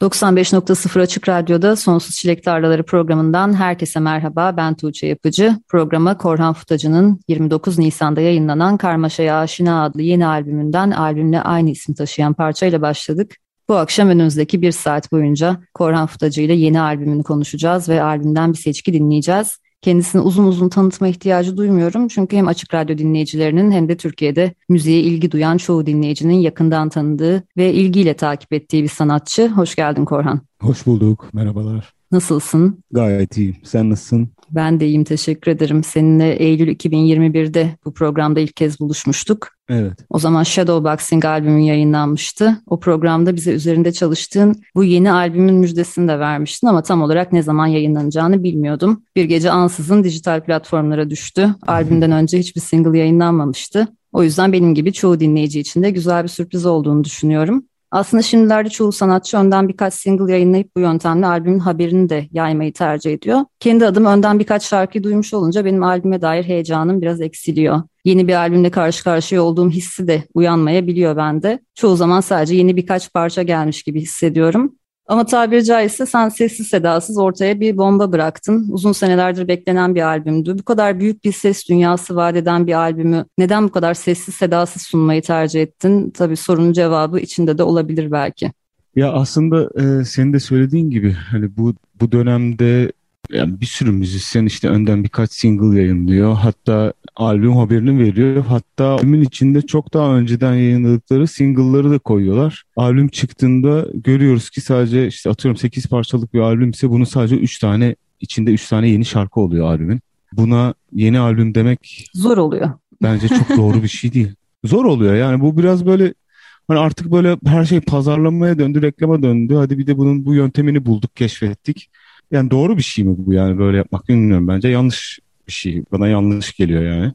95.0 Açık Radyo'da Sonsuz Çilek Tarlaları programından herkese merhaba. Ben Tuğçe Yapıcı. Programa Korhan Futacı'nın 29 Nisan'da yayınlanan Karmaşa'ya Aşina adlı yeni albümünden albümle aynı isim taşıyan parçayla başladık. Bu akşam önümüzdeki bir saat boyunca Korhan Futacı ile yeni albümünü konuşacağız ve albümden bir seçki dinleyeceğiz. Kendisini uzun uzun tanıtma ihtiyacı duymuyorum. Çünkü hem Açık Radyo dinleyicilerinin hem de Türkiye'de müziğe ilgi duyan çoğu dinleyicinin yakından tanıdığı ve ilgiyle takip ettiği bir sanatçı. Hoş geldin Korhan. Hoş bulduk. Merhabalar. Nasılsın? Gayet iyiyim. Sen nasılsın? Ben de iyiyim teşekkür ederim. Seninle Eylül 2021'de bu programda ilk kez buluşmuştuk. Evet. O zaman Shadowboxing albümün yayınlanmıştı. O programda bize üzerinde çalıştığın bu yeni albümün müjdesini de vermiştin ama tam olarak ne zaman yayınlanacağını bilmiyordum. Bir gece ansızın dijital platformlara düştü. Albümden önce hiçbir single yayınlanmamıştı. O yüzden benim gibi çoğu dinleyici için de güzel bir sürpriz olduğunu düşünüyorum. Aslında şimdilerde çoğu sanatçı önden birkaç single yayınlayıp bu yöntemle albümün haberini de yaymayı tercih ediyor. Kendi adım önden birkaç şarkı duymuş olunca benim albüme dair heyecanım biraz eksiliyor. Yeni bir albümle karşı karşıya olduğum hissi de uyanmayabiliyor bende. Çoğu zaman sadece yeni birkaç parça gelmiş gibi hissediyorum. Ama tabiri caizse sen sessiz sedasız ortaya bir bomba bıraktın. Uzun senelerdir beklenen bir albümdü. Bu kadar büyük bir ses dünyası vaat eden bir albümü neden bu kadar sessiz sedasız sunmayı tercih ettin? Tabii sorunun cevabı içinde de olabilir belki. Ya aslında e, senin de söylediğin gibi hani bu bu dönemde yani bir sürü müzisyen işte önden birkaç single yayınlıyor. Hatta albüm haberini veriyor. Hatta albümün içinde çok daha önceden yayınladıkları single'ları da koyuyorlar. Albüm çıktığında görüyoruz ki sadece işte atıyorum 8 parçalık bir albümse bunun sadece 3 tane içinde 3 tane yeni şarkı oluyor albümün. Buna yeni albüm demek zor oluyor. Bence çok doğru bir şey değil. Zor oluyor yani bu biraz böyle Hani artık böyle her şey pazarlamaya döndü, reklama döndü. Hadi bir de bunun bu yöntemini bulduk, keşfettik. Yani doğru bir şey mi bu yani böyle yapmak bilmiyorum bence. Yanlış bir şey. Bana yanlış geliyor yani.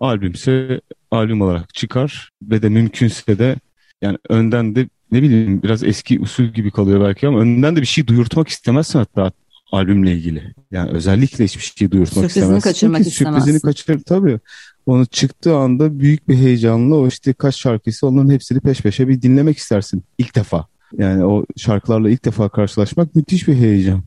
Albümse albüm olarak çıkar ve de mümkünse de yani önden de ne bileyim biraz eski usul gibi kalıyor belki ama önden de bir şey duyurtmak istemezsin hatta albümle ilgili. Yani özellikle hiçbir şey duyurtmak sürprizini istemezsin. Kaçırmak Çünkü istemezsin. Sürprizini kaçırır tabii. Onu çıktığı anda büyük bir heyecanla o işte kaç şarkısı onların hepsini peş peşe bir dinlemek istersin ilk defa. Yani o şarkılarla ilk defa karşılaşmak müthiş bir heyecan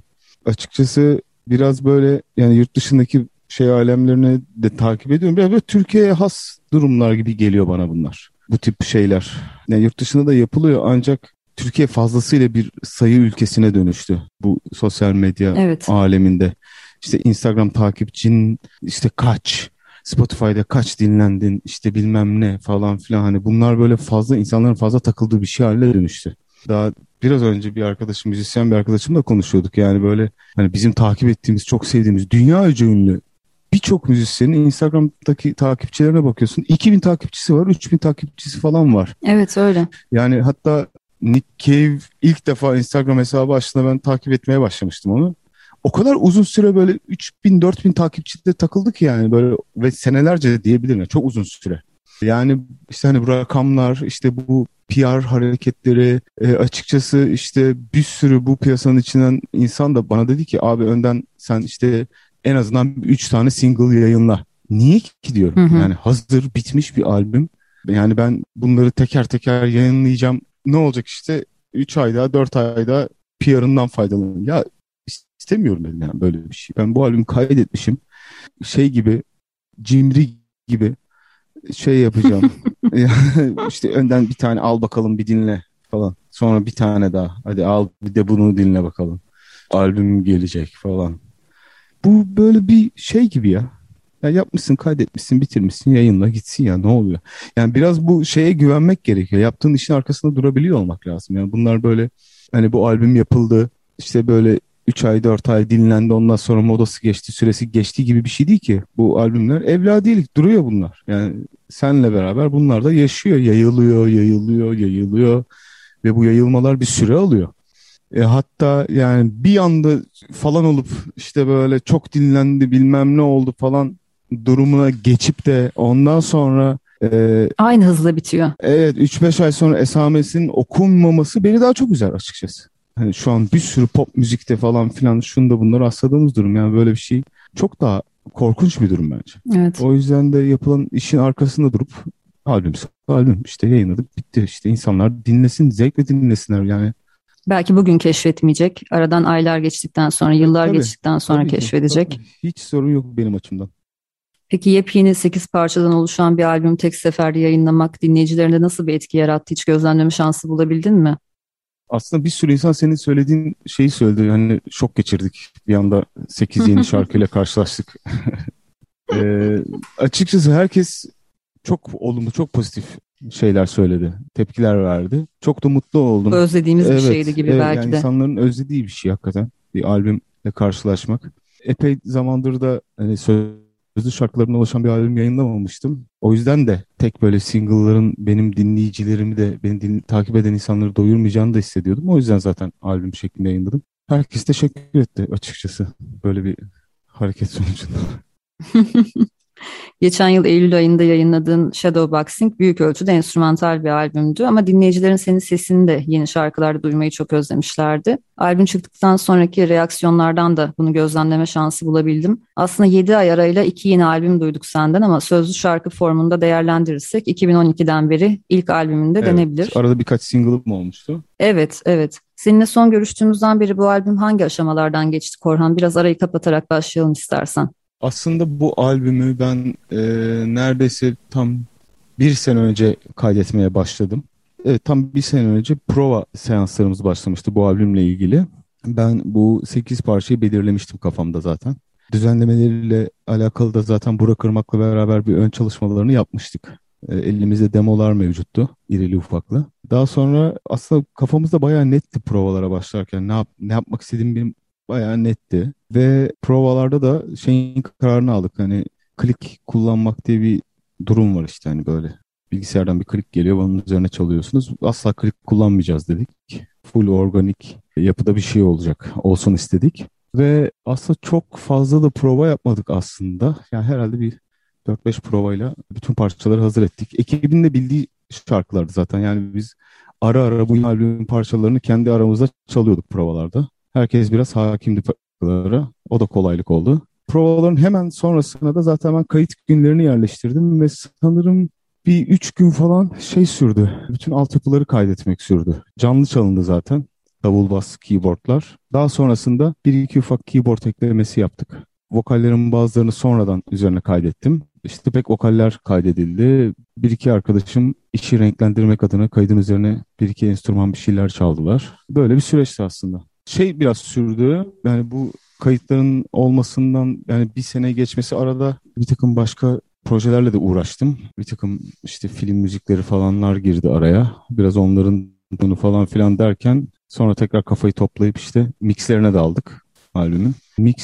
açıkçası biraz böyle yani yurt dışındaki şey alemlerini de takip ediyorum. Biraz böyle Türkiye'ye has durumlar gibi geliyor bana bunlar. Bu tip şeyler. Yani yurt dışında da yapılıyor ancak Türkiye fazlasıyla bir sayı ülkesine dönüştü bu sosyal medya evet. aleminde. İşte Instagram takipçin işte kaç, Spotify'da kaç dinlendin işte bilmem ne falan filan hani bunlar böyle fazla insanların fazla takıldığı bir şey haline dönüştü. Daha biraz önce bir arkadaşım, müzisyen bir arkadaşımla konuşuyorduk. Yani böyle hani bizim takip ettiğimiz, çok sevdiğimiz, dünya ünlü birçok müzisyenin Instagram'daki takipçilerine bakıyorsun. 2000 takipçisi var, 3000 takipçisi falan var. Evet öyle. Yani hatta Nick Cave ilk defa Instagram hesabı açtığında ben takip etmeye başlamıştım onu. O kadar uzun süre böyle 3000 4000 takipçide takıldı ki yani böyle ve senelerce diyebilirim. Yani çok uzun süre. Yani işte hani bu rakamlar işte bu PR hareketleri e, açıkçası işte bir sürü bu piyasanın içinden insan da bana dedi ki abi önden sen işte en azından 3 tane single yayınla. Niye ki diyorum. Hı hı. Yani hazır bitmiş bir albüm. Yani ben bunları teker teker yayınlayacağım. Ne olacak işte 3 ayda 4 ayda PR'ından faydalanın. Ya istemiyorum dedim yani böyle bir şey. Ben bu albümü kaydetmişim. Şey gibi cimri gibi şey yapacağım. işte önden bir tane al bakalım bir dinle falan. Sonra bir tane daha. Hadi al bir de bunu dinle bakalım. Albüm gelecek falan. Bu böyle bir şey gibi ya. Ya yapmışsın, kaydetmişsin, bitirmişsin, yayınla gitsin ya ne oluyor? Yani biraz bu şeye güvenmek gerekiyor. Yaptığın işin arkasında durabiliyor olmak lazım. Yani bunlar böyle Hani bu albüm yapıldı. İşte böyle 3 ay 4 ay dinlendi ondan sonra modası geçti süresi geçti gibi bir şey değil ki. Bu albümler evladilik duruyor bunlar. Yani senle beraber bunlar da yaşıyor yayılıyor yayılıyor yayılıyor ve bu yayılmalar bir süre alıyor. E, hatta yani bir anda falan olup işte böyle çok dinlendi bilmem ne oldu falan durumuna geçip de ondan sonra e, aynı hızla bitiyor. Evet 3-5 ay sonra esamesinin okunmaması beni daha çok üzer açıkçası. Hani şu an bir sürü pop müzikte falan filan şunda bunları rastladığımız durum. Yani böyle bir şey çok daha korkunç bir durum bence. Evet. O yüzden de yapılan işin arkasında durup albüm albüm işte yayınladık bitti işte insanlar dinlesin zevkle dinlesinler yani. Belki bugün keşfetmeyecek. Aradan aylar geçtikten sonra, yıllar tabii, geçtikten sonra tabii keşfedecek. Tabii. Hiç sorun yok benim açımdan. Peki yepyeni 8 parçadan oluşan bir albüm tek seferde yayınlamak dinleyicilerinde nasıl bir etki yarattı? Hiç gözlemleme şansı bulabildin mi? Aslında bir sürü insan senin söylediğin şeyi söyledi. Hani şok geçirdik. Bir anda 8 yeni şarkıyla karşılaştık. ee, açıkçası herkes çok olumlu, çok pozitif şeyler söyledi. Tepkiler verdi. Çok da mutlu oldum. Özlediğimiz evet, bir şeydi gibi evet, belki yani de. İnsanların özlediği bir şey hakikaten. Bir albümle karşılaşmak. Epey zamandır da hani sözlü şarkılarımla oluşan bir albüm yayınlamamıştım. O yüzden de tek böyle single'ların benim dinleyicilerimi de beni din, takip eden insanları doyurmayacağını da hissediyordum. O yüzden zaten albüm şeklinde yayınladım. Herkes teşekkür etti açıkçası böyle bir hareket sonucunda. Geçen yıl Eylül ayında yayınladığın Shadowboxing büyük ölçüde enstrümantal bir albümdü ama dinleyicilerin senin sesini de yeni şarkılarda duymayı çok özlemişlerdi. Albüm çıktıktan sonraki reaksiyonlardan da bunu gözlemleme şansı bulabildim. Aslında 7 ay arayla iki yeni albüm duyduk senden ama sözlü şarkı formunda değerlendirirsek 2012'den beri ilk albümünde evet, denebilir. Arada birkaç single mı olmuştu? Evet, evet. Seninle son görüştüğümüzden beri bu albüm hangi aşamalardan geçti Korhan? Biraz arayı kapatarak başlayalım istersen. Aslında bu albümü ben e, neredeyse tam bir sene önce kaydetmeye başladım. Evet tam bir sene önce prova seanslarımız başlamıştı bu albümle ilgili. Ben bu 8 parçayı belirlemiştim kafamda zaten. Düzenlemeleriyle alakalı da zaten Burak Irmak'la beraber bir ön çalışmalarını yapmıştık. E, elimizde demolar mevcuttu, irili ufaklı. Daha sonra aslında kafamızda bayağı netti provalara başlarken. Ne, yap, ne yapmak istediğim benim bayağı netti. Ve provalarda da şeyin kararını aldık. Hani klik kullanmak diye bir durum var işte hani böyle. Bilgisayardan bir klik geliyor, onun üzerine çalıyorsunuz. Asla klik kullanmayacağız dedik. Full organik yapıda bir şey olacak, olsun istedik. Ve aslında çok fazla da prova yapmadık aslında. Yani herhalde bir 4-5 provayla bütün parçaları hazır ettik. Ekibin de bildiği şarkılardı zaten. Yani biz ara ara bu albüm parçalarını kendi aramızda çalıyorduk provalarda. Herkes biraz hakimdi parçalara. O da kolaylık oldu. Provaların hemen sonrasında da zaten ben kayıt günlerini yerleştirdim ve sanırım bir üç gün falan şey sürdü. Bütün altyapıları kaydetmek sürdü. Canlı çalındı zaten. Davul bas, keyboardlar. Daha sonrasında bir iki ufak keyboard eklemesi yaptık. Vokallerin bazılarını sonradan üzerine kaydettim. İşte pek vokaller kaydedildi. Bir iki arkadaşım işi renklendirmek adına kaydın üzerine bir iki enstrüman bir şeyler çaldılar. Böyle bir süreçti aslında şey biraz sürdü. Yani bu kayıtların olmasından yani bir sene geçmesi arada bir takım başka projelerle de uğraştım. Bir takım işte film müzikleri falanlar girdi araya. Biraz onların bunu falan filan derken sonra tekrar kafayı toplayıp işte mixlerine daldık albümün. Mix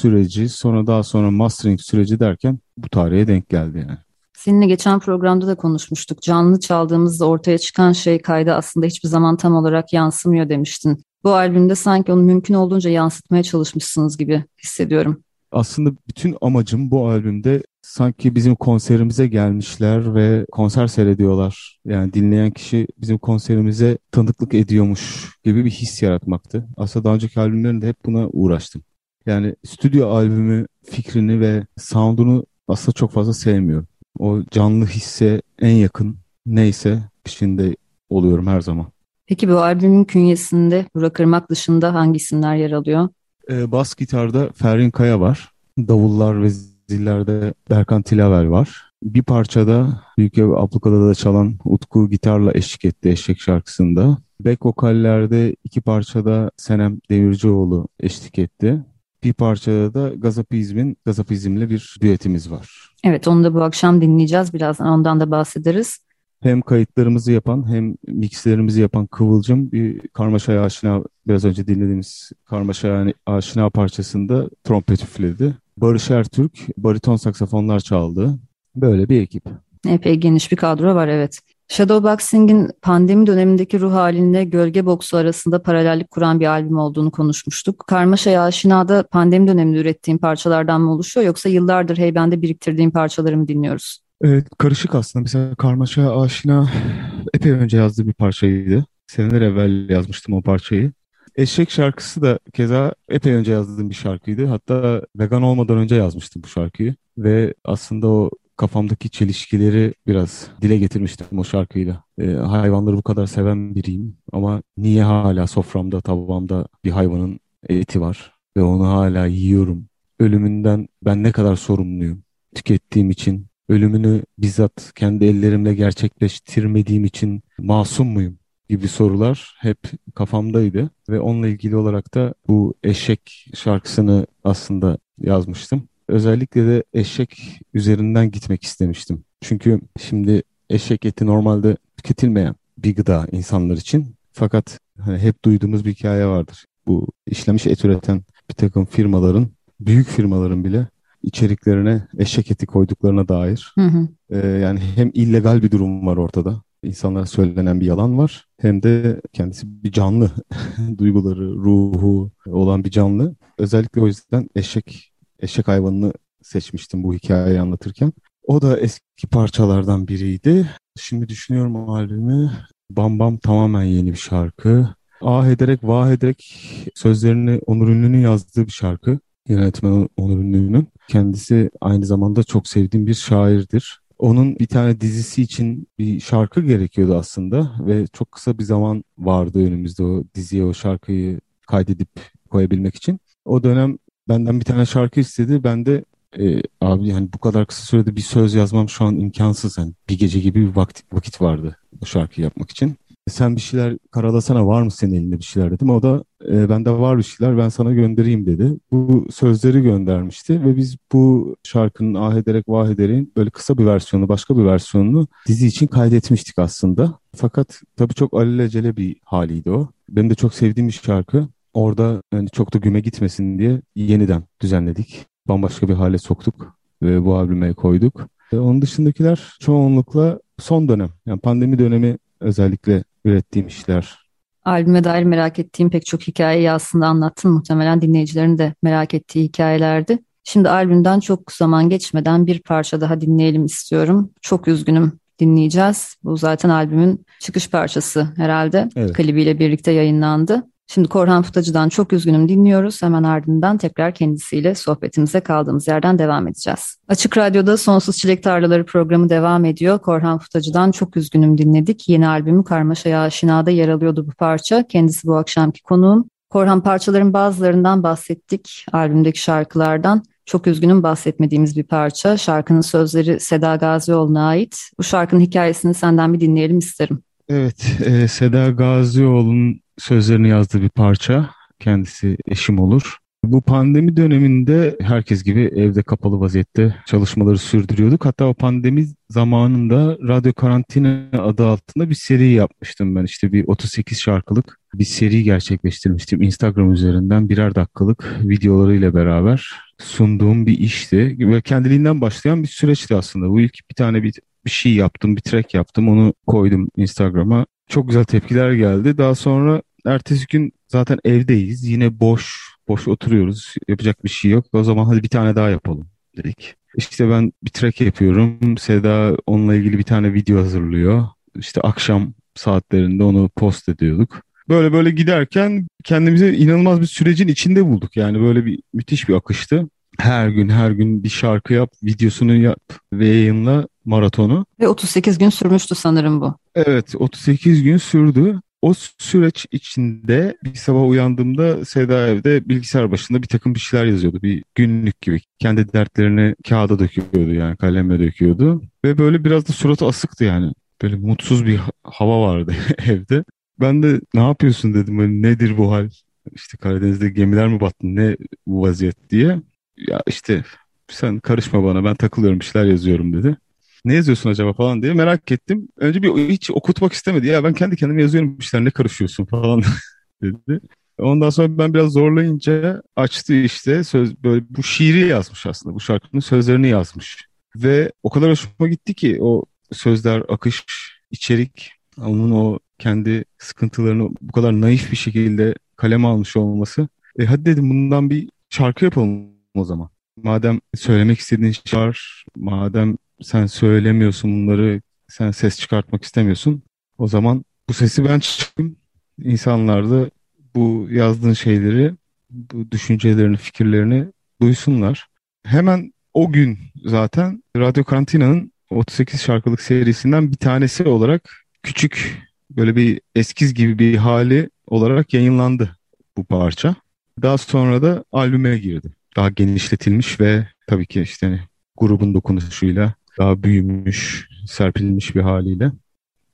süreci sonra daha sonra mastering süreci derken bu tarihe denk geldi yani. Seninle geçen programda da konuşmuştuk. Canlı çaldığımızda ortaya çıkan şey kayda aslında hiçbir zaman tam olarak yansımıyor demiştin. Bu albümde sanki onu mümkün olduğunca yansıtmaya çalışmışsınız gibi hissediyorum. Aslında bütün amacım bu albümde sanki bizim konserimize gelmişler ve konser seyrediyorlar. Yani dinleyen kişi bizim konserimize tanıklık ediyormuş gibi bir his yaratmaktı. Aslında daha önceki albümlerinde hep buna uğraştım. Yani stüdyo albümü fikrini ve sound'unu aslında çok fazla sevmiyorum. O canlı hisse en yakın neyse peşinde oluyorum her zaman. Peki bu albümün künyesinde Burak Irmak dışında hangi isimler yer alıyor? Ee, bas gitarda Ferrin Kaya var. Davullar ve zillerde Berkan Tilaver var. Bir parçada Büyük Ev Abluka'da da çalan Utku gitarla eşlik etti eşek şarkısında. Back vokallerde iki parçada Senem Demircioğlu eşlik etti. Bir parçada da Gazapizm'in Gazapizm'le bir düetimiz var. Evet onu da bu akşam dinleyeceğiz. Birazdan ondan da bahsederiz. hem kayıtlarımızı yapan hem mixlerimizi yapan Kıvılcım bir Karmaşa'ya aşina biraz önce dinlediğimiz Karmaşa'ya aşina parçasında trompet üfledi. Barış Ertürk bariton saksafonlar çaldı. Böyle bir ekip. Epey geniş bir kadro var evet. Shadowboxing'in pandemi dönemindeki ruh halinle gölge boksu arasında paralellik kuran bir albüm olduğunu konuşmuştuk. Karmaşa Aşina'da pandemi döneminde ürettiğim parçalardan mı oluşuyor yoksa yıllardır heybende biriktirdiğim parçaları mı dinliyoruz? Evet, karışık aslında. Mesela Karmaşa Aşina epey önce yazdığı bir parçaydı. Seneler evvel yazmıştım o parçayı. Eşek şarkısı da keza epey önce yazdığım bir şarkıydı. Hatta vegan olmadan önce yazmıştım bu şarkıyı. Ve aslında o kafamdaki çelişkileri biraz dile getirmiştim o şarkıyla. E, hayvanları bu kadar seven biriyim ama niye hala soframda, tavamda bir hayvanın eti var ve onu hala yiyorum? Ölümünden ben ne kadar sorumluyum? Tükettiğim için, ölümünü bizzat kendi ellerimle gerçekleştirmediğim için masum muyum? gibi sorular hep kafamdaydı ve onunla ilgili olarak da bu eşek şarkısını aslında yazmıştım. Özellikle de eşek üzerinden gitmek istemiştim. Çünkü şimdi eşek eti normalde tüketilmeyen bir gıda insanlar için. Fakat hani hep duyduğumuz bir hikaye vardır. Bu işlemiş et üreten bir takım firmaların, büyük firmaların bile içeriklerine eşek eti koyduklarına dair. Hı hı. Ee, yani hem illegal bir durum var ortada. İnsanlara söylenen bir yalan var. Hem de kendisi bir canlı. Duyguları, ruhu olan bir canlı. Özellikle o yüzden eşek eşek hayvanını seçmiştim bu hikayeyi anlatırken. O da eski parçalardan biriydi. Şimdi düşünüyorum albümü. Bam Bam tamamen yeni bir şarkı. Ah ederek, vah ederek sözlerini Onur Ünlü'nün yazdığı bir şarkı. Yönetmen Onur Ünlü'nün. Kendisi aynı zamanda çok sevdiğim bir şairdir. Onun bir tane dizisi için bir şarkı gerekiyordu aslında ve çok kısa bir zaman vardı önümüzde o diziye o şarkıyı kaydedip koyabilmek için. O dönem benden bir tane şarkı istedi. Ben de e, abi yani bu kadar kısa sürede bir söz yazmam şu an imkansız. Yani bir gece gibi bir vakit, vakit vardı o şarkıyı yapmak için. Sen bir şeyler karalasana var mı senin elinde bir şeyler dedim. O da e, bende var bir şeyler ben sana göndereyim dedi. Bu sözleri göndermişti ve biz bu şarkının ah ederek vah edereğin böyle kısa bir versiyonu başka bir versiyonunu dizi için kaydetmiştik aslında. Fakat tabii çok alelacele bir haliydi o. Benim de çok sevdiğim bir şarkı. Orada yani çok da güme gitmesin diye yeniden düzenledik. Bambaşka bir hale soktuk ve bu albüme koyduk. Ve onun dışındakiler çoğunlukla son dönem, yani pandemi dönemi özellikle ürettiğim işler. Albüme dair merak ettiğim pek çok hikayeyi aslında anlattın. Muhtemelen dinleyicilerin de merak ettiği hikayelerdi. Şimdi albümden çok zaman geçmeden bir parça daha dinleyelim istiyorum. Çok üzgünüm dinleyeceğiz. Bu zaten albümün çıkış parçası herhalde. Evet. Klibiyle birlikte yayınlandı. Şimdi Korhan Futacı'dan çok üzgünüm dinliyoruz. Hemen ardından tekrar kendisiyle sohbetimize kaldığımız yerden devam edeceğiz. Açık Radyo'da Sonsuz Çilek Tarlaları programı devam ediyor. Korhan Futacı'dan çok üzgünüm dinledik. Yeni albümü Karmaşa'ya Aşina'da yer alıyordu bu parça. Kendisi bu akşamki konuğum. Korhan parçaların bazılarından bahsettik. Albümdeki şarkılardan. Çok üzgünüm bahsetmediğimiz bir parça. Şarkının sözleri Seda Gazioğlu'na ait. Bu şarkının hikayesini senden bir dinleyelim isterim. Evet, e, Seda Gazioğlu'nun sözlerini yazdığı bir parça. Kendisi eşim olur. Bu pandemi döneminde herkes gibi evde kapalı vaziyette çalışmaları sürdürüyorduk. Hatta o pandemi zamanında Radyo Karantina adı altında bir seri yapmıştım ben. İşte bir 38 şarkılık bir seri gerçekleştirmiştim. Instagram üzerinden birer dakikalık videolarıyla beraber sunduğum bir işti. Ve kendiliğinden başlayan bir süreçti aslında. Bu ilk bir tane bir, bir şey yaptım, bir track yaptım. Onu koydum Instagram'a. Çok güzel tepkiler geldi. Daha sonra ertesi gün zaten evdeyiz. Yine boş, boş oturuyoruz. Yapacak bir şey yok. O zaman hadi bir tane daha yapalım dedik. İşte ben bir track yapıyorum. Seda onunla ilgili bir tane video hazırlıyor. İşte akşam saatlerinde onu post ediyorduk. Böyle böyle giderken kendimizi inanılmaz bir sürecin içinde bulduk. Yani böyle bir müthiş bir akıştı. Her gün her gün bir şarkı yap, videosunu yap ve yayınla maratonu. Ve 38 gün sürmüştü sanırım bu. Evet 38 gün sürdü. O süreç içinde bir sabah uyandığımda Seda evde bilgisayar başında bir takım bir şeyler yazıyordu. Bir günlük gibi. Kendi dertlerini kağıda döküyordu yani kalemle döküyordu. Ve böyle biraz da suratı asıktı yani. Böyle mutsuz bir hava vardı evde. Ben de ne yapıyorsun dedim. Hani nedir bu hal? İşte Karadeniz'de gemiler mi battı? Ne bu vaziyet diye. Ya işte sen karışma bana ben takılıyorum bir şeyler yazıyorum dedi. Ne yazıyorsun acaba falan diye merak ettim. Önce bir hiç okutmak istemedi. Ya ben kendi kendime yazıyorum işler ne karışıyorsun falan dedi. Ondan sonra ben biraz zorlayınca açtı işte söz böyle bu şiiri yazmış aslında. Bu şarkının sözlerini yazmış. Ve o kadar hoşuma gitti ki o sözler, akış, içerik, onun o kendi sıkıntılarını bu kadar naif bir şekilde kaleme almış olması. E hadi dedim bundan bir şarkı yapalım o zaman. Madem söylemek istediğin şey var, madem sen söylemiyorsun bunları, sen ses çıkartmak istemiyorsun. O zaman bu sesi ben çıkayım. İnsanlar da bu yazdığın şeyleri, bu düşüncelerini, fikirlerini duysunlar. Hemen o gün zaten Radyo Karantina'nın 38 şarkılık serisinden bir tanesi olarak küçük böyle bir eskiz gibi bir hali olarak yayınlandı bu parça. Daha sonra da albüme girdi. Daha genişletilmiş ve tabii ki işte hani grubun dokunuşuyla daha büyümüş, serpilmiş bir haliyle.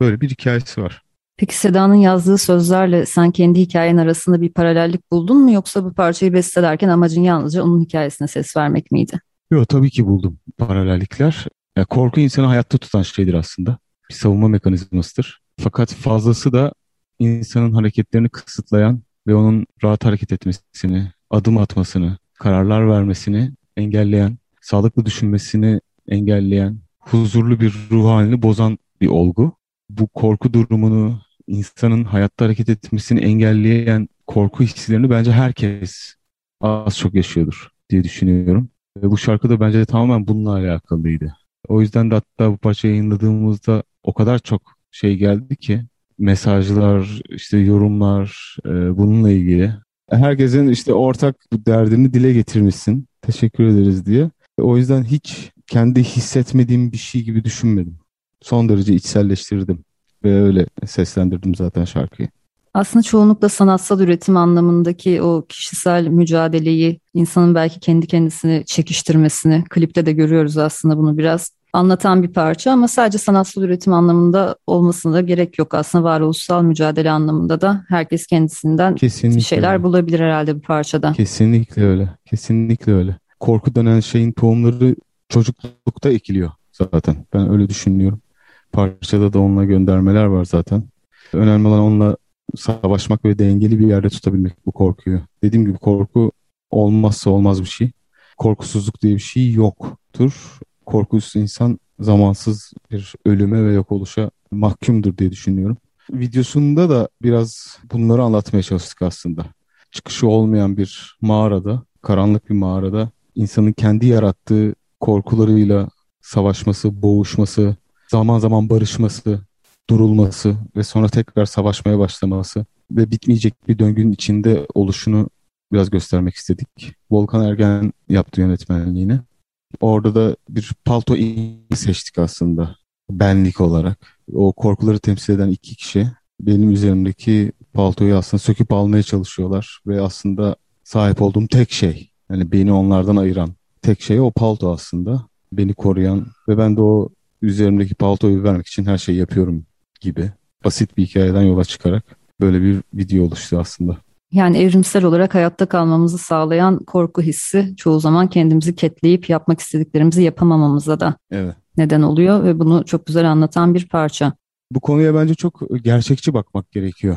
Böyle bir hikayesi var. Peki Seda'nın yazdığı sözlerle sen kendi hikayen arasında bir paralellik buldun mu yoksa bu parçayı bestelerken amacın yalnızca onun hikayesine ses vermek miydi? Yok tabii ki buldum paralellikler. Ya, korku insanı hayatta tutan şeydir aslında. Bir savunma mekanizmasıdır. Fakat fazlası da insanın hareketlerini kısıtlayan ve onun rahat hareket etmesini, adım atmasını, kararlar vermesini engelleyen, sağlıklı düşünmesini engelleyen, huzurlu bir ruh halini bozan bir olgu. Bu korku durumunu, insanın hayatta hareket etmesini engelleyen korku hislerini bence herkes az çok yaşıyordur diye düşünüyorum. Ve bu şarkı da bence tamamen bununla alakalıydı. O yüzden de hatta bu parçayı yayınladığımızda o kadar çok şey geldi ki mesajlar, işte yorumlar e, bununla ilgili. Herkesin işte ortak derdini dile getirmişsin. Teşekkür ederiz diye. O yüzden hiç kendi hissetmediğim bir şey gibi düşünmedim. Son derece içselleştirdim ve öyle seslendirdim zaten şarkıyı. Aslında çoğunlukla sanatsal üretim anlamındaki o kişisel mücadeleyi, insanın belki kendi kendisini çekiştirmesini, klipte de görüyoruz aslında bunu biraz anlatan bir parça ama sadece sanatsal üretim anlamında olmasına da gerek yok. Aslında varoluşsal mücadele anlamında da herkes kendisinden Kesinlikle şeyler öyle. bulabilir herhalde bu parçada. Kesinlikle öyle. Kesinlikle öyle. Korku denen şeyin tohumları çocuklukta ekiliyor zaten. Ben öyle düşünüyorum. Parçada da onunla göndermeler var zaten. Önemli olan onunla savaşmak ve dengeli bir yerde tutabilmek bu korkuyu. Dediğim gibi korku olmazsa olmaz bir şey. Korkusuzluk diye bir şey yoktur. Korkusuz insan zamansız bir ölüme ve yok oluşa mahkumdur diye düşünüyorum. Videosunda da biraz bunları anlatmaya çalıştık aslında. Çıkışı olmayan bir mağarada, karanlık bir mağarada insanın kendi yarattığı korkularıyla savaşması, boğuşması, zaman zaman barışması, durulması ve sonra tekrar savaşmaya başlaması ve bitmeyecek bir döngünün içinde oluşunu biraz göstermek istedik. Volkan Ergen yaptı yönetmenliğini. Orada da bir palto seçtik aslında benlik olarak. O korkuları temsil eden iki kişi benim üzerimdeki paltoyu aslında söküp almaya çalışıyorlar ve aslında sahip olduğum tek şey yani beni onlardan ayıran tek şey o palto aslında. Beni koruyan ve ben de o üzerimdeki paltoyu vermek için her şeyi yapıyorum gibi basit bir hikayeden yola çıkarak böyle bir video oluştu aslında. Yani evrimsel olarak hayatta kalmamızı sağlayan korku hissi çoğu zaman kendimizi ketleyip yapmak istediklerimizi yapamamamıza da evet. neden oluyor ve bunu çok güzel anlatan bir parça. Bu konuya bence çok gerçekçi bakmak gerekiyor.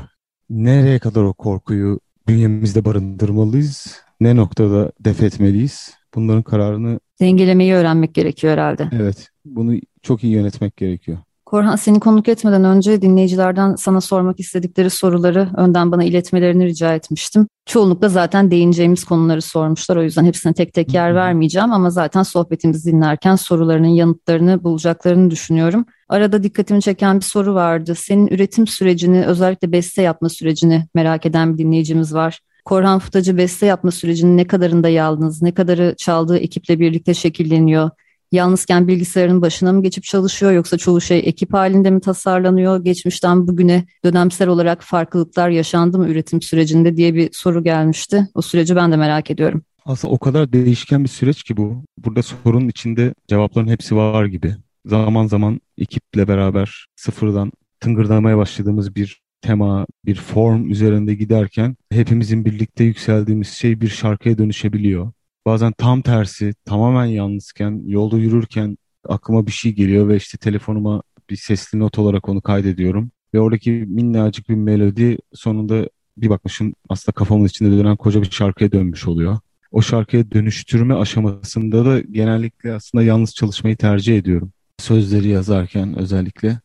Nereye kadar o korkuyu bünyemizde barındırmalıyız? Ne noktada def etmeliyiz? Bunların kararını dengelemeyi öğrenmek gerekiyor herhalde. Evet, bunu çok iyi yönetmek gerekiyor. Korhan seni konuk etmeden önce dinleyicilerden sana sormak istedikleri soruları önden bana iletmelerini rica etmiştim. Çoğunlukla zaten değineceğimiz konuları sormuşlar. O yüzden hepsine tek tek yer vermeyeceğim ama zaten sohbetimizi dinlerken sorularının yanıtlarını bulacaklarını düşünüyorum. Arada dikkatimi çeken bir soru vardı. Senin üretim sürecini, özellikle beste yapma sürecini merak eden bir dinleyicimiz var. Korhan Futacı beste yapma sürecinin ne kadarında yalnız, ne kadarı çaldığı ekiple birlikte şekilleniyor? yalnızken bilgisayarın başına mı geçip çalışıyor yoksa çoğu şey ekip halinde mi tasarlanıyor? Geçmişten bugüne dönemsel olarak farklılıklar yaşandı mı üretim sürecinde diye bir soru gelmişti. O süreci ben de merak ediyorum. Aslında o kadar değişken bir süreç ki bu. Burada sorunun içinde cevapların hepsi var gibi. Zaman zaman ekiple beraber sıfırdan tıngırdamaya başladığımız bir tema, bir form üzerinde giderken hepimizin birlikte yükseldiğimiz şey bir şarkıya dönüşebiliyor. Bazen tam tersi tamamen yalnızken yolda yürürken aklıma bir şey geliyor ve işte telefonuma bir sesli not olarak onu kaydediyorum. Ve oradaki minnacık bir melodi sonunda bir bakmışım aslında kafamın içinde dönen koca bir şarkıya dönmüş oluyor. O şarkıya dönüştürme aşamasında da genellikle aslında yalnız çalışmayı tercih ediyorum. Sözleri yazarken özellikle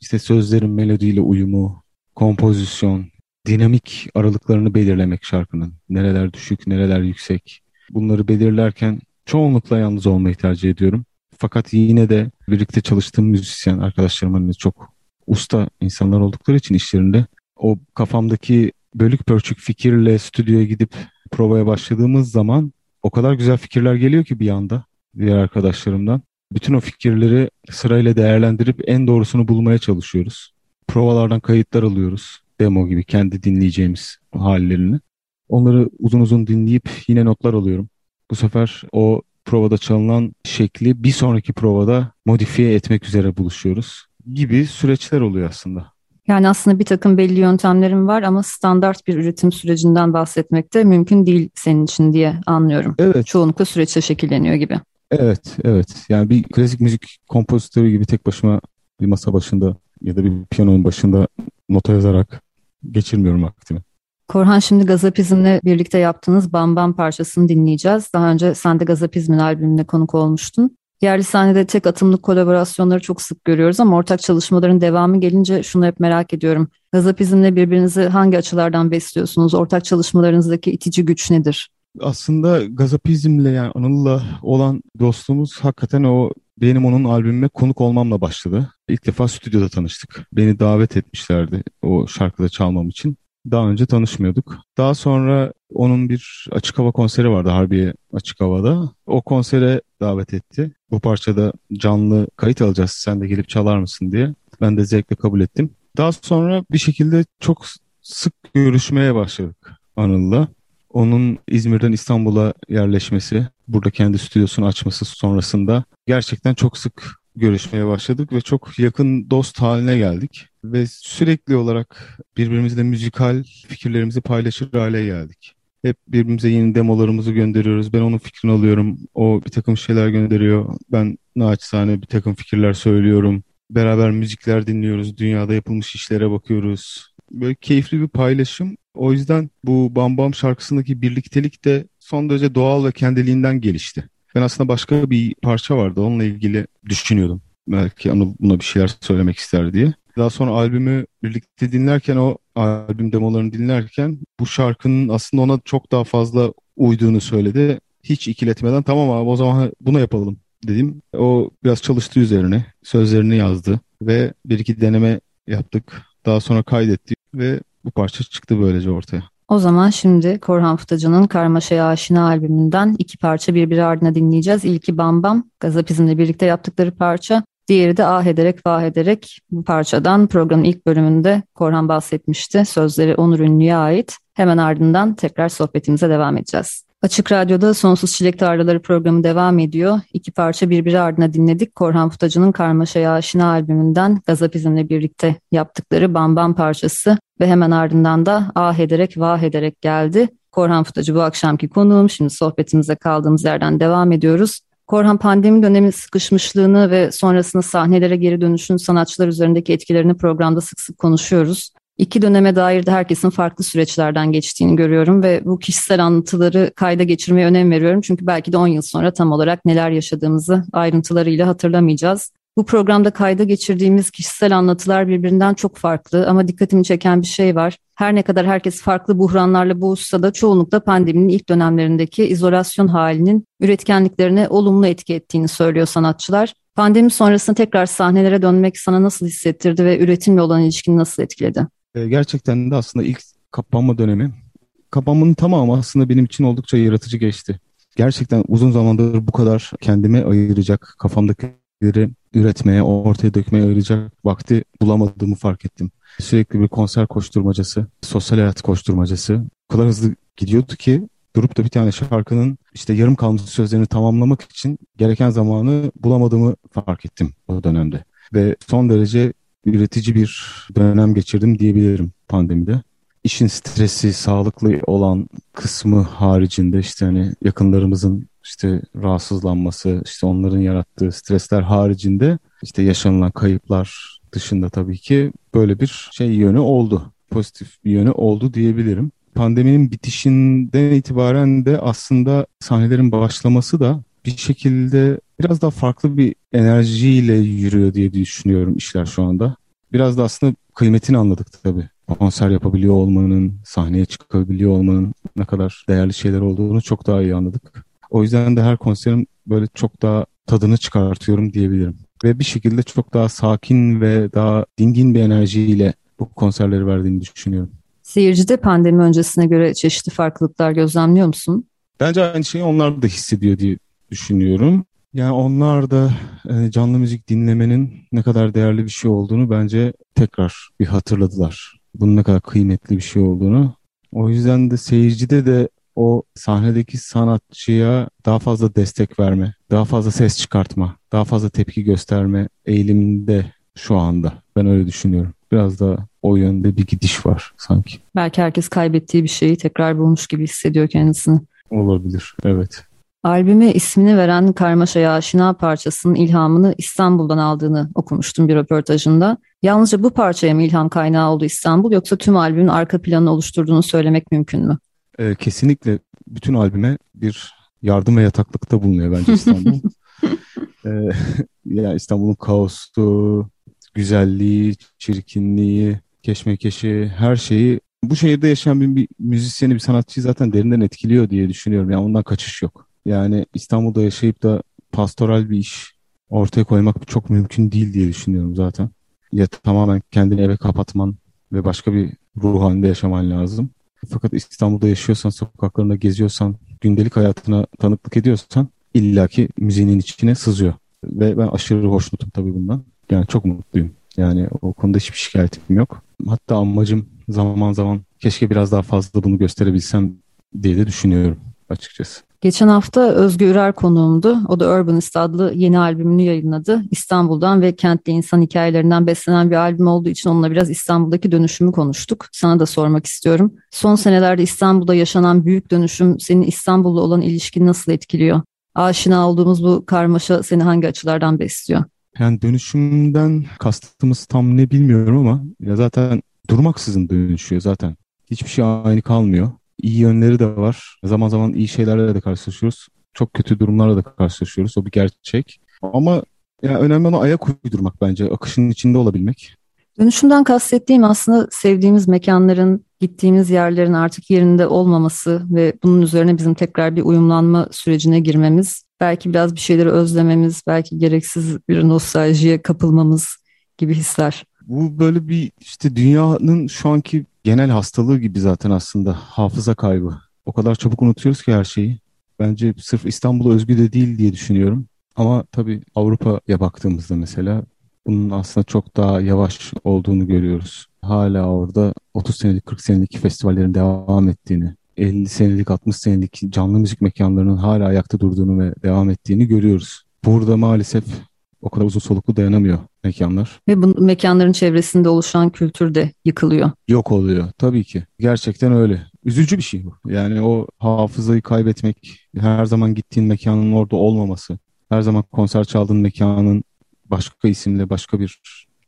işte sözlerin melodiyle uyumu, kompozisyon, dinamik aralıklarını belirlemek şarkının. Nereler düşük, nereler yüksek. Bunları belirlerken çoğunlukla yalnız olmayı tercih ediyorum. Fakat yine de birlikte çalıştığım müzisyen arkadaşlarımın hani çok usta insanlar oldukları için işlerinde o kafamdaki bölük pörçük fikirle stüdyoya gidip provaya başladığımız zaman o kadar güzel fikirler geliyor ki bir anda diğer arkadaşlarımdan. Bütün o fikirleri sırayla değerlendirip en doğrusunu bulmaya çalışıyoruz. Provalardan kayıtlar alıyoruz. Demo gibi kendi dinleyeceğimiz hallerini. Onları uzun uzun dinleyip yine notlar alıyorum. Bu sefer o provada çalınan şekli bir sonraki provada modifiye etmek üzere buluşuyoruz gibi süreçler oluyor aslında. Yani aslında bir takım belli yöntemlerim var ama standart bir üretim sürecinden bahsetmek de mümkün değil senin için diye anlıyorum. Evet. Çoğunlukla süreçte şekilleniyor gibi. Evet, evet. Yani bir klasik müzik kompozitörü gibi tek başıma bir masa başında ya da bir piyanonun başında nota yazarak geçirmiyorum vaktimi. Korhan şimdi Gazapizm'le birlikte yaptığınız Bam Bam parçasını dinleyeceğiz. Daha önce sen de Gazapizm'in albümüne konuk olmuştun. Yerli sahnede tek atımlık kolaborasyonları çok sık görüyoruz ama ortak çalışmaların devamı gelince şunu hep merak ediyorum. Gazapizm'le birbirinizi hangi açılardan besliyorsunuz? Ortak çalışmalarınızdaki itici güç nedir? Aslında Gazapizm'le yani Anıl'la olan dostluğumuz hakikaten o benim onun albümüme konuk olmamla başladı. İlk defa stüdyoda tanıştık. Beni davet etmişlerdi o şarkıda çalmam için. Daha önce tanışmıyorduk. Daha sonra onun bir açık hava konseri vardı Harbiye Açık Hava'da. O konsere davet etti. Bu parçada canlı kayıt alacağız sen de gelip çalar mısın diye. Ben de zevkle kabul ettim. Daha sonra bir şekilde çok sık görüşmeye başladık Anıl'la. Onun İzmir'den İstanbul'a yerleşmesi, burada kendi stüdyosunu açması sonrasında gerçekten çok sık görüşmeye başladık ve çok yakın dost haline geldik. Ve sürekli olarak birbirimizle müzikal fikirlerimizi paylaşır hale geldik. Hep birbirimize yeni demolarımızı gönderiyoruz. Ben onun fikrini alıyorum. O bir takım şeyler gönderiyor. Ben naçizane bir takım fikirler söylüyorum. Beraber müzikler dinliyoruz. Dünyada yapılmış işlere bakıyoruz. Böyle keyifli bir paylaşım. O yüzden bu Bam Bam şarkısındaki birliktelik de son derece doğal ve kendiliğinden gelişti. Ben aslında başka bir parça vardı. Onunla ilgili düşünüyordum. Belki Anıl buna bir şeyler söylemek ister diye. Daha sonra albümü birlikte dinlerken o albüm demolarını dinlerken bu şarkının aslında ona çok daha fazla uyduğunu söyledi. Hiç ikiletmeden tamam abi o zaman bunu yapalım dedim. O biraz çalıştı üzerine. Sözlerini yazdı ve bir iki deneme yaptık. Daha sonra kaydetti ve bu parça çıktı böylece ortaya. O zaman şimdi Korhan Fıtacı'nın Karmaşa'ya Aşina albümünden iki parça birbiri ardına dinleyeceğiz. İlki Bam Bam, Gazapizm'le birlikte yaptıkları parça. Diğeri de Ah ederek vah ederek bu parçadan programın ilk bölümünde Korhan bahsetmişti. Sözleri Onur Ünlü'ye ait. Hemen ardından tekrar sohbetimize devam edeceğiz. Açık Radyo'da Sonsuz Çilek Tarlaları programı devam ediyor. İki parça birbiri ardına dinledik. Korhan Futacı'nın Karmaşa'ya Aşina albümünden Gazapizm'le birlikte yaptıkları Bam Bam parçası ve hemen ardından da ah ederek vah ederek geldi. Korhan Futacı bu akşamki konuğum. Şimdi sohbetimize kaldığımız yerden devam ediyoruz. Korhan pandemi dönemi sıkışmışlığını ve sonrasında sahnelere geri dönüşün sanatçılar üzerindeki etkilerini programda sık sık konuşuyoruz. İki döneme dair de herkesin farklı süreçlerden geçtiğini görüyorum ve bu kişisel anlatıları kayda geçirmeye önem veriyorum. Çünkü belki de 10 yıl sonra tam olarak neler yaşadığımızı ayrıntılarıyla hatırlamayacağız. Bu programda kayda geçirdiğimiz kişisel anlatılar birbirinden çok farklı ama dikkatimi çeken bir şey var. Her ne kadar herkes farklı buhranlarla boğuşsa da çoğunlukla pandeminin ilk dönemlerindeki izolasyon halinin üretkenliklerine olumlu etki ettiğini söylüyor sanatçılar. Pandemi sonrasında tekrar sahnelere dönmek sana nasıl hissettirdi ve üretimle olan ilişkini nasıl etkiledi? Ee, gerçekten de aslında ilk kapanma dönemi. Kapanmanın tamamı aslında benim için oldukça yaratıcı geçti. Gerçekten uzun zamandır bu kadar kendime ayıracak, kafamdakileri üretmeye, ortaya dökmeye ayıracak vakti bulamadığımı fark ettim. Sürekli bir konser koşturmacası, sosyal hayat koşturmacası. O kadar hızlı gidiyordu ki durup da bir tane şarkının işte yarım kalmış sözlerini tamamlamak için gereken zamanı bulamadığımı fark ettim o dönemde. Ve son derece üretici bir dönem geçirdim diyebilirim pandemide. İşin stresi, sağlıklı olan kısmı haricinde işte hani yakınlarımızın işte rahatsızlanması, işte onların yarattığı stresler haricinde işte yaşanılan kayıplar dışında tabii ki böyle bir şey yönü oldu. Pozitif bir yönü oldu diyebilirim. Pandeminin bitişinden itibaren de aslında sahnelerin başlaması da bir şekilde biraz daha farklı bir enerjiyle yürüyor diye düşünüyorum işler şu anda. Biraz da aslında kıymetini anladık tabii. Konser yapabiliyor olmanın, sahneye çıkabiliyor olmanın ne kadar değerli şeyler olduğunu çok daha iyi anladık. O yüzden de her konserin böyle çok daha tadını çıkartıyorum diyebilirim. Ve bir şekilde çok daha sakin ve daha dingin bir enerjiyle bu konserleri verdiğini düşünüyorum. Seyircide pandemi öncesine göre çeşitli farklılıklar gözlemliyor musun? Bence aynı şeyi onlar da hissediyor diye düşünüyorum. Yani onlar da e, canlı müzik dinlemenin ne kadar değerli bir şey olduğunu bence tekrar bir hatırladılar. Bunun ne kadar kıymetli bir şey olduğunu. O yüzden de seyircide de o sahnedeki sanatçıya daha fazla destek verme, daha fazla ses çıkartma, daha fazla tepki gösterme eğiliminde şu anda. Ben öyle düşünüyorum. Biraz da o yönde bir gidiş var sanki. Belki herkes kaybettiği bir şeyi tekrar bulmuş gibi hissediyor kendisini. Olabilir, evet. Albüme ismini veren Karmaşa'ya aşina parçasının ilhamını İstanbul'dan aldığını okumuştum bir röportajında. Yalnızca bu parçaya mı ilham kaynağı oldu İstanbul yoksa tüm albümün arka planını oluşturduğunu söylemek mümkün mü? Ee, kesinlikle bütün albüme bir yardım ve yataklıkta bulunuyor bence İstanbul. ee, ya İstanbul'un kaosu, güzelliği, çirkinliği, keşmekeşi, her şeyi bu şehirde yaşayan bir, bir müzisyeni, bir sanatçıyı zaten derinden etkiliyor diye düşünüyorum. Yani ondan kaçış yok. Yani İstanbul'da yaşayıp da pastoral bir iş ortaya koymak çok mümkün değil diye düşünüyorum zaten. Ya tamamen kendini eve kapatman ve başka bir ruh halinde yaşaman lazım. Fakat İstanbul'da yaşıyorsan, sokaklarında geziyorsan, gündelik hayatına tanıklık ediyorsan illaki müziğinin içine sızıyor. Ve ben aşırı hoşnutum tabii bundan. Yani çok mutluyum. Yani o konuda hiçbir şikayetim yok. Hatta amacım zaman zaman keşke biraz daha fazla bunu gösterebilsem diye de düşünüyorum açıkçası. Geçen hafta Özgür Ürer konuğumdu. O da Urbanist adlı yeni albümünü yayınladı. İstanbul'dan ve kentli insan hikayelerinden beslenen bir albüm olduğu için onunla biraz İstanbul'daki dönüşümü konuştuk. Sana da sormak istiyorum. Son senelerde İstanbul'da yaşanan büyük dönüşüm senin İstanbul'la olan ilişkini nasıl etkiliyor? Aşina olduğumuz bu karmaşa seni hangi açılardan besliyor? Yani dönüşümden kastımız tam ne bilmiyorum ama ya zaten durmaksızın dönüşüyor zaten. Hiçbir şey aynı kalmıyor iyi yönleri de var. Zaman zaman iyi şeylerle de karşılaşıyoruz. Çok kötü durumlarla da karşılaşıyoruz. O bir gerçek. Ama yani önemli olan ayak uydurmak bence. Akışın içinde olabilmek. Dönüşümden kastettiğim aslında sevdiğimiz mekanların, gittiğimiz yerlerin artık yerinde olmaması ve bunun üzerine bizim tekrar bir uyumlanma sürecine girmemiz, belki biraz bir şeyleri özlememiz, belki gereksiz bir nostaljiye kapılmamız gibi hisler. Bu böyle bir işte dünyanın şu anki genel hastalığı gibi zaten aslında hafıza kaybı. O kadar çabuk unutuyoruz ki her şeyi. Bence sırf İstanbul'a özgü de değil diye düşünüyorum. Ama tabii Avrupa'ya baktığımızda mesela bunun aslında çok daha yavaş olduğunu görüyoruz. Hala orada 30 senelik 40 senelik festivallerin devam ettiğini, 50 senelik 60 senelik canlı müzik mekanlarının hala ayakta durduğunu ve devam ettiğini görüyoruz. Burada maalesef o kadar uzun soluklu dayanamıyor mekanlar. Ve bu mekanların çevresinde oluşan kültür de yıkılıyor. Yok oluyor tabii ki. Gerçekten öyle. Üzücü bir şey bu. Yani o hafızayı kaybetmek, her zaman gittiğin mekanın orada olmaması, her zaman konser çaldığın mekanın başka isimle, başka bir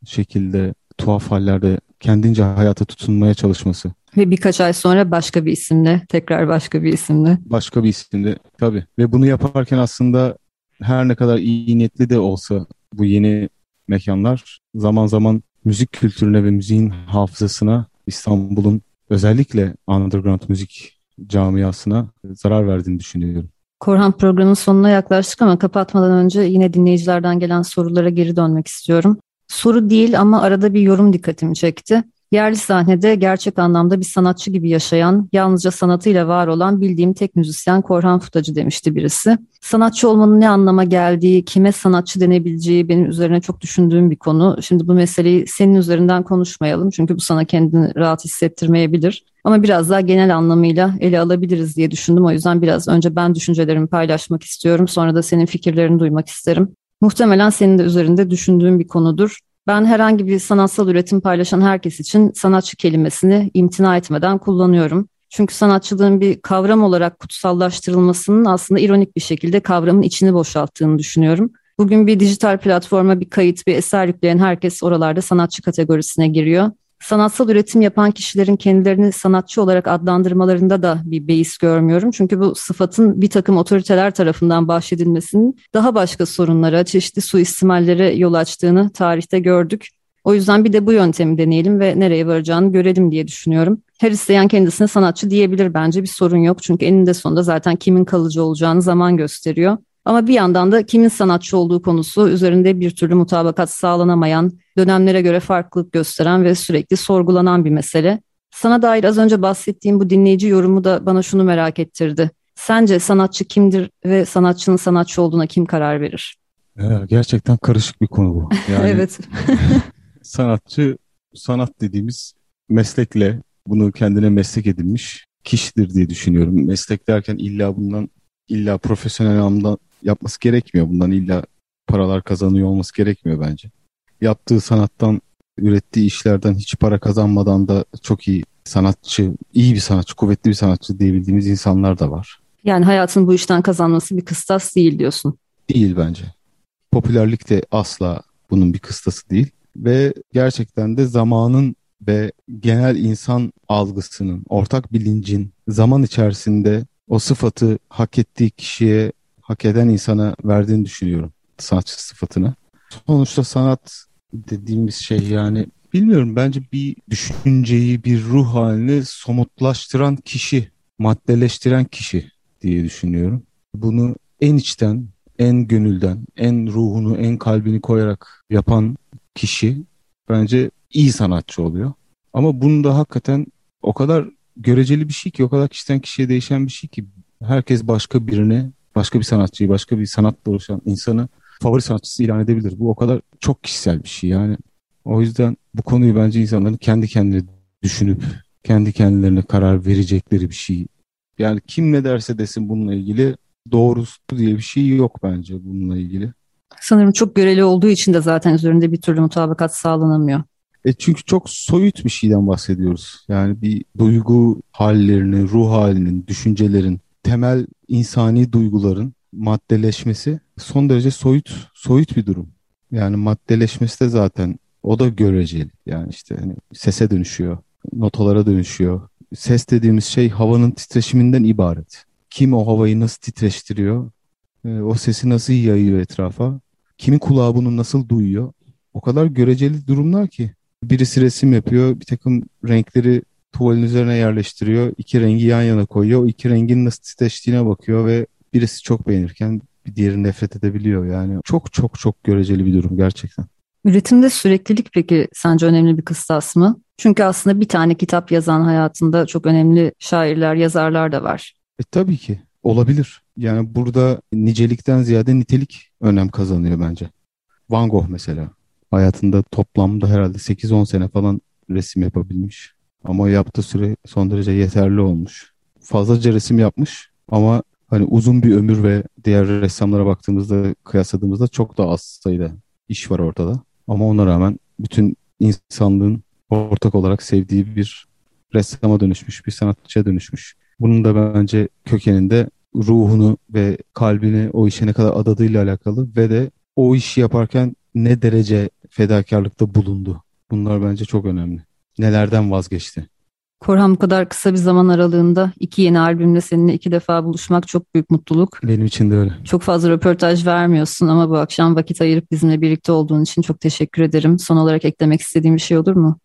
şekilde tuhaf hallerde kendince hayata tutunmaya çalışması. Ve birkaç ay sonra başka bir isimle, tekrar başka bir isimle. Başka bir isimle tabii. Ve bunu yaparken aslında her ne kadar iyi niyetli de olsa bu yeni mekanlar zaman zaman müzik kültürüne ve müziğin hafızasına İstanbul'un özellikle underground müzik camiasına zarar verdiğini düşünüyorum. Korhan programın sonuna yaklaştık ama kapatmadan önce yine dinleyicilerden gelen sorulara geri dönmek istiyorum. Soru değil ama arada bir yorum dikkatimi çekti. Yerli sahnede gerçek anlamda bir sanatçı gibi yaşayan, yalnızca sanatıyla var olan bildiğim tek müzisyen Korhan Futacı demişti birisi. Sanatçı olmanın ne anlama geldiği, kime sanatçı denebileceği benim üzerine çok düşündüğüm bir konu. Şimdi bu meseleyi senin üzerinden konuşmayalım çünkü bu sana kendini rahat hissettirmeyebilir. Ama biraz daha genel anlamıyla ele alabiliriz diye düşündüm. O yüzden biraz önce ben düşüncelerimi paylaşmak istiyorum. Sonra da senin fikirlerini duymak isterim. Muhtemelen senin de üzerinde düşündüğün bir konudur. Ben herhangi bir sanatsal üretim paylaşan herkes için sanatçı kelimesini imtina etmeden kullanıyorum. Çünkü sanatçılığın bir kavram olarak kutsallaştırılmasının aslında ironik bir şekilde kavramın içini boşalttığını düşünüyorum. Bugün bir dijital platforma bir kayıt, bir eser yükleyen herkes oralarda sanatçı kategorisine giriyor. Sanatsal üretim yapan kişilerin kendilerini sanatçı olarak adlandırmalarında da bir beis görmüyorum. Çünkü bu sıfatın bir takım otoriteler tarafından bahşedilmesinin daha başka sorunlara, çeşitli suistimallere yol açtığını tarihte gördük. O yüzden bir de bu yöntemi deneyelim ve nereye varacağını görelim diye düşünüyorum. Her isteyen kendisine sanatçı diyebilir bence bir sorun yok. Çünkü eninde sonunda zaten kimin kalıcı olacağını zaman gösteriyor. Ama bir yandan da kimin sanatçı olduğu konusu üzerinde bir türlü mutabakat sağlanamayan, dönemlere göre farklılık gösteren ve sürekli sorgulanan bir mesele. Sana dair az önce bahsettiğim bu dinleyici yorumu da bana şunu merak ettirdi. Sence sanatçı kimdir ve sanatçının sanatçı olduğuna kim karar verir? gerçekten karışık bir konu bu. Yani evet. sanatçı sanat dediğimiz meslekle bunu kendine meslek edinmiş kişidir diye düşünüyorum. Meslek derken illa bundan illa profesyonel anlamda yapması gerekmiyor. Bundan illa paralar kazanıyor olması gerekmiyor bence. Yaptığı sanattan, ürettiği işlerden hiç para kazanmadan da çok iyi sanatçı, iyi bir sanatçı, kuvvetli bir sanatçı diyebildiğimiz insanlar da var. Yani hayatın bu işten kazanması bir kıstas değil diyorsun. Değil bence. Popülerlik de asla bunun bir kıstası değil. Ve gerçekten de zamanın ve genel insan algısının, ortak bilincin zaman içerisinde o sıfatı hak ettiği kişiye, hak eden insana verdiğini düşünüyorum. Sanatçı sıfatını. Sonuçta sanat dediğimiz şey yani bilmiyorum bence bir düşünceyi, bir ruh halini somutlaştıran kişi, maddeleştiren kişi diye düşünüyorum. Bunu en içten, en gönülden, en ruhunu, en kalbini koyarak yapan kişi bence iyi sanatçı oluyor. Ama bunu da hakikaten o kadar göreceli bir şey ki, o kadar kişiden kişiye değişen bir şey ki herkes başka birine, başka bir sanatçıyı, başka bir sanatla oluşan insanı favori sanatçısı ilan edebilir. Bu o kadar çok kişisel bir şey yani. O yüzden bu konuyu bence insanların kendi kendine düşünüp kendi kendilerine karar verecekleri bir şey. Yani kim ne derse desin bununla ilgili doğrusu diye bir şey yok bence bununla ilgili. Sanırım çok göreli olduğu için de zaten üzerinde bir türlü mutabakat sağlanamıyor. E çünkü çok soyut bir şeyden bahsediyoruz. Yani bir duygu hallerinin, ruh halinin, düşüncelerin, temel insani duyguların maddeleşmesi son derece soyut soyut bir durum. Yani maddeleşmesi de zaten o da göreceli. Yani işte hani sese dönüşüyor, notalara dönüşüyor. Ses dediğimiz şey havanın titreşiminden ibaret. Kim o havayı nasıl titreştiriyor? E, o sesi nasıl yayıyor etrafa? Kimin kulağı bunu nasıl duyuyor? O kadar göreceli durumlar ki. Birisi resim yapıyor, bir takım renkleri tuvalin üzerine yerleştiriyor. iki rengi yan yana koyuyor. O iki rengin nasıl titreştiğine bakıyor ve birisi çok beğenirken bir diğeri nefret edebiliyor. Yani çok çok çok göreceli bir durum gerçekten. Üretimde süreklilik peki sence önemli bir kıstas mı? Çünkü aslında bir tane kitap yazan hayatında çok önemli şairler, yazarlar da var. E, tabii ki olabilir. Yani burada nicelikten ziyade nitelik önem kazanıyor bence. Van Gogh mesela hayatında toplamda herhalde 8-10 sene falan resim yapabilmiş. Ama yaptığı süre son derece yeterli olmuş. Fazlaca resim yapmış ama hani uzun bir ömür ve diğer ressamlara baktığımızda kıyasladığımızda çok daha az sayıda iş var ortada. Ama ona rağmen bütün insanlığın ortak olarak sevdiği bir ressama dönüşmüş, bir sanatçıya dönüşmüş. Bunun da bence kökeninde ruhunu ve kalbini o işe ne kadar adadığıyla alakalı ve de o işi yaparken ne derece fedakarlıkta bulundu. Bunlar bence çok önemli. Nelerden vazgeçti? Korhan bu kadar kısa bir zaman aralığında iki yeni albümle seninle iki defa buluşmak çok büyük mutluluk. Benim için de öyle. Çok fazla röportaj vermiyorsun ama bu akşam vakit ayırıp bizimle birlikte olduğun için çok teşekkür ederim. Son olarak eklemek istediğim bir şey olur mu?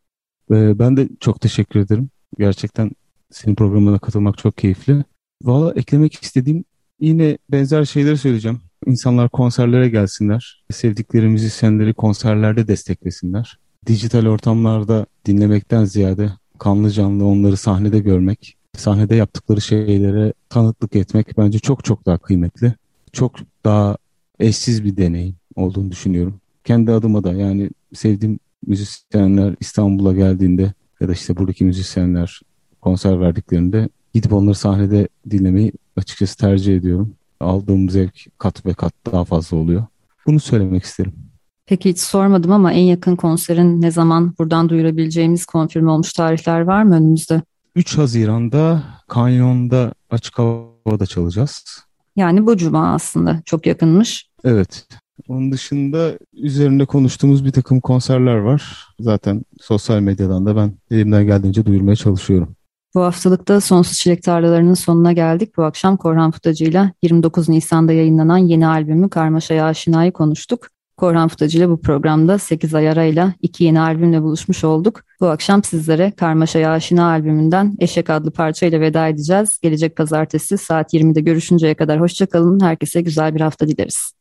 Ee, ben de çok teşekkür ederim. Gerçekten senin programına katılmak çok keyifli. Valla eklemek istediğim yine benzer şeyleri söyleyeceğim. İnsanlar konserlere gelsinler. Sevdikleri müzisyenleri konserlerde desteklesinler. Dijital ortamlarda dinlemekten ziyade kanlı canlı onları sahnede görmek, sahnede yaptıkları şeylere tanıklık etmek bence çok çok daha kıymetli. Çok daha eşsiz bir deneyim olduğunu düşünüyorum. Kendi adıma da yani sevdiğim müzisyenler İstanbul'a geldiğinde ya da işte buradaki müzisyenler konser verdiklerinde gidip onları sahnede dinlemeyi açıkçası tercih ediyorum aldığım zevk kat ve kat daha fazla oluyor. Bunu söylemek isterim. Peki hiç sormadım ama en yakın konserin ne zaman buradan duyurabileceğimiz konfirme olmuş tarihler var mı önümüzde? 3 Haziran'da Kanyon'da açık havada çalacağız. Yani bu cuma aslında çok yakınmış. Evet. Onun dışında üzerinde konuştuğumuz bir takım konserler var. Zaten sosyal medyadan da ben elimden geldiğince duyurmaya çalışıyorum. Bu haftalıkta Sonsuz Çilek Tarlalarının sonuna geldik. Bu akşam Korhan Futacı ile 29 Nisan'da yayınlanan yeni albümü Karmaşa'ya Aşina'yı konuştuk. Korhan Futacı ile bu programda 8 ay arayla iki yeni albümle buluşmuş olduk. Bu akşam sizlere Karmaşa'ya Aşina albümünden Eşek adlı parçayla veda edeceğiz. Gelecek pazartesi saat 20'de görüşünceye kadar hoşçakalın. Herkese güzel bir hafta dileriz.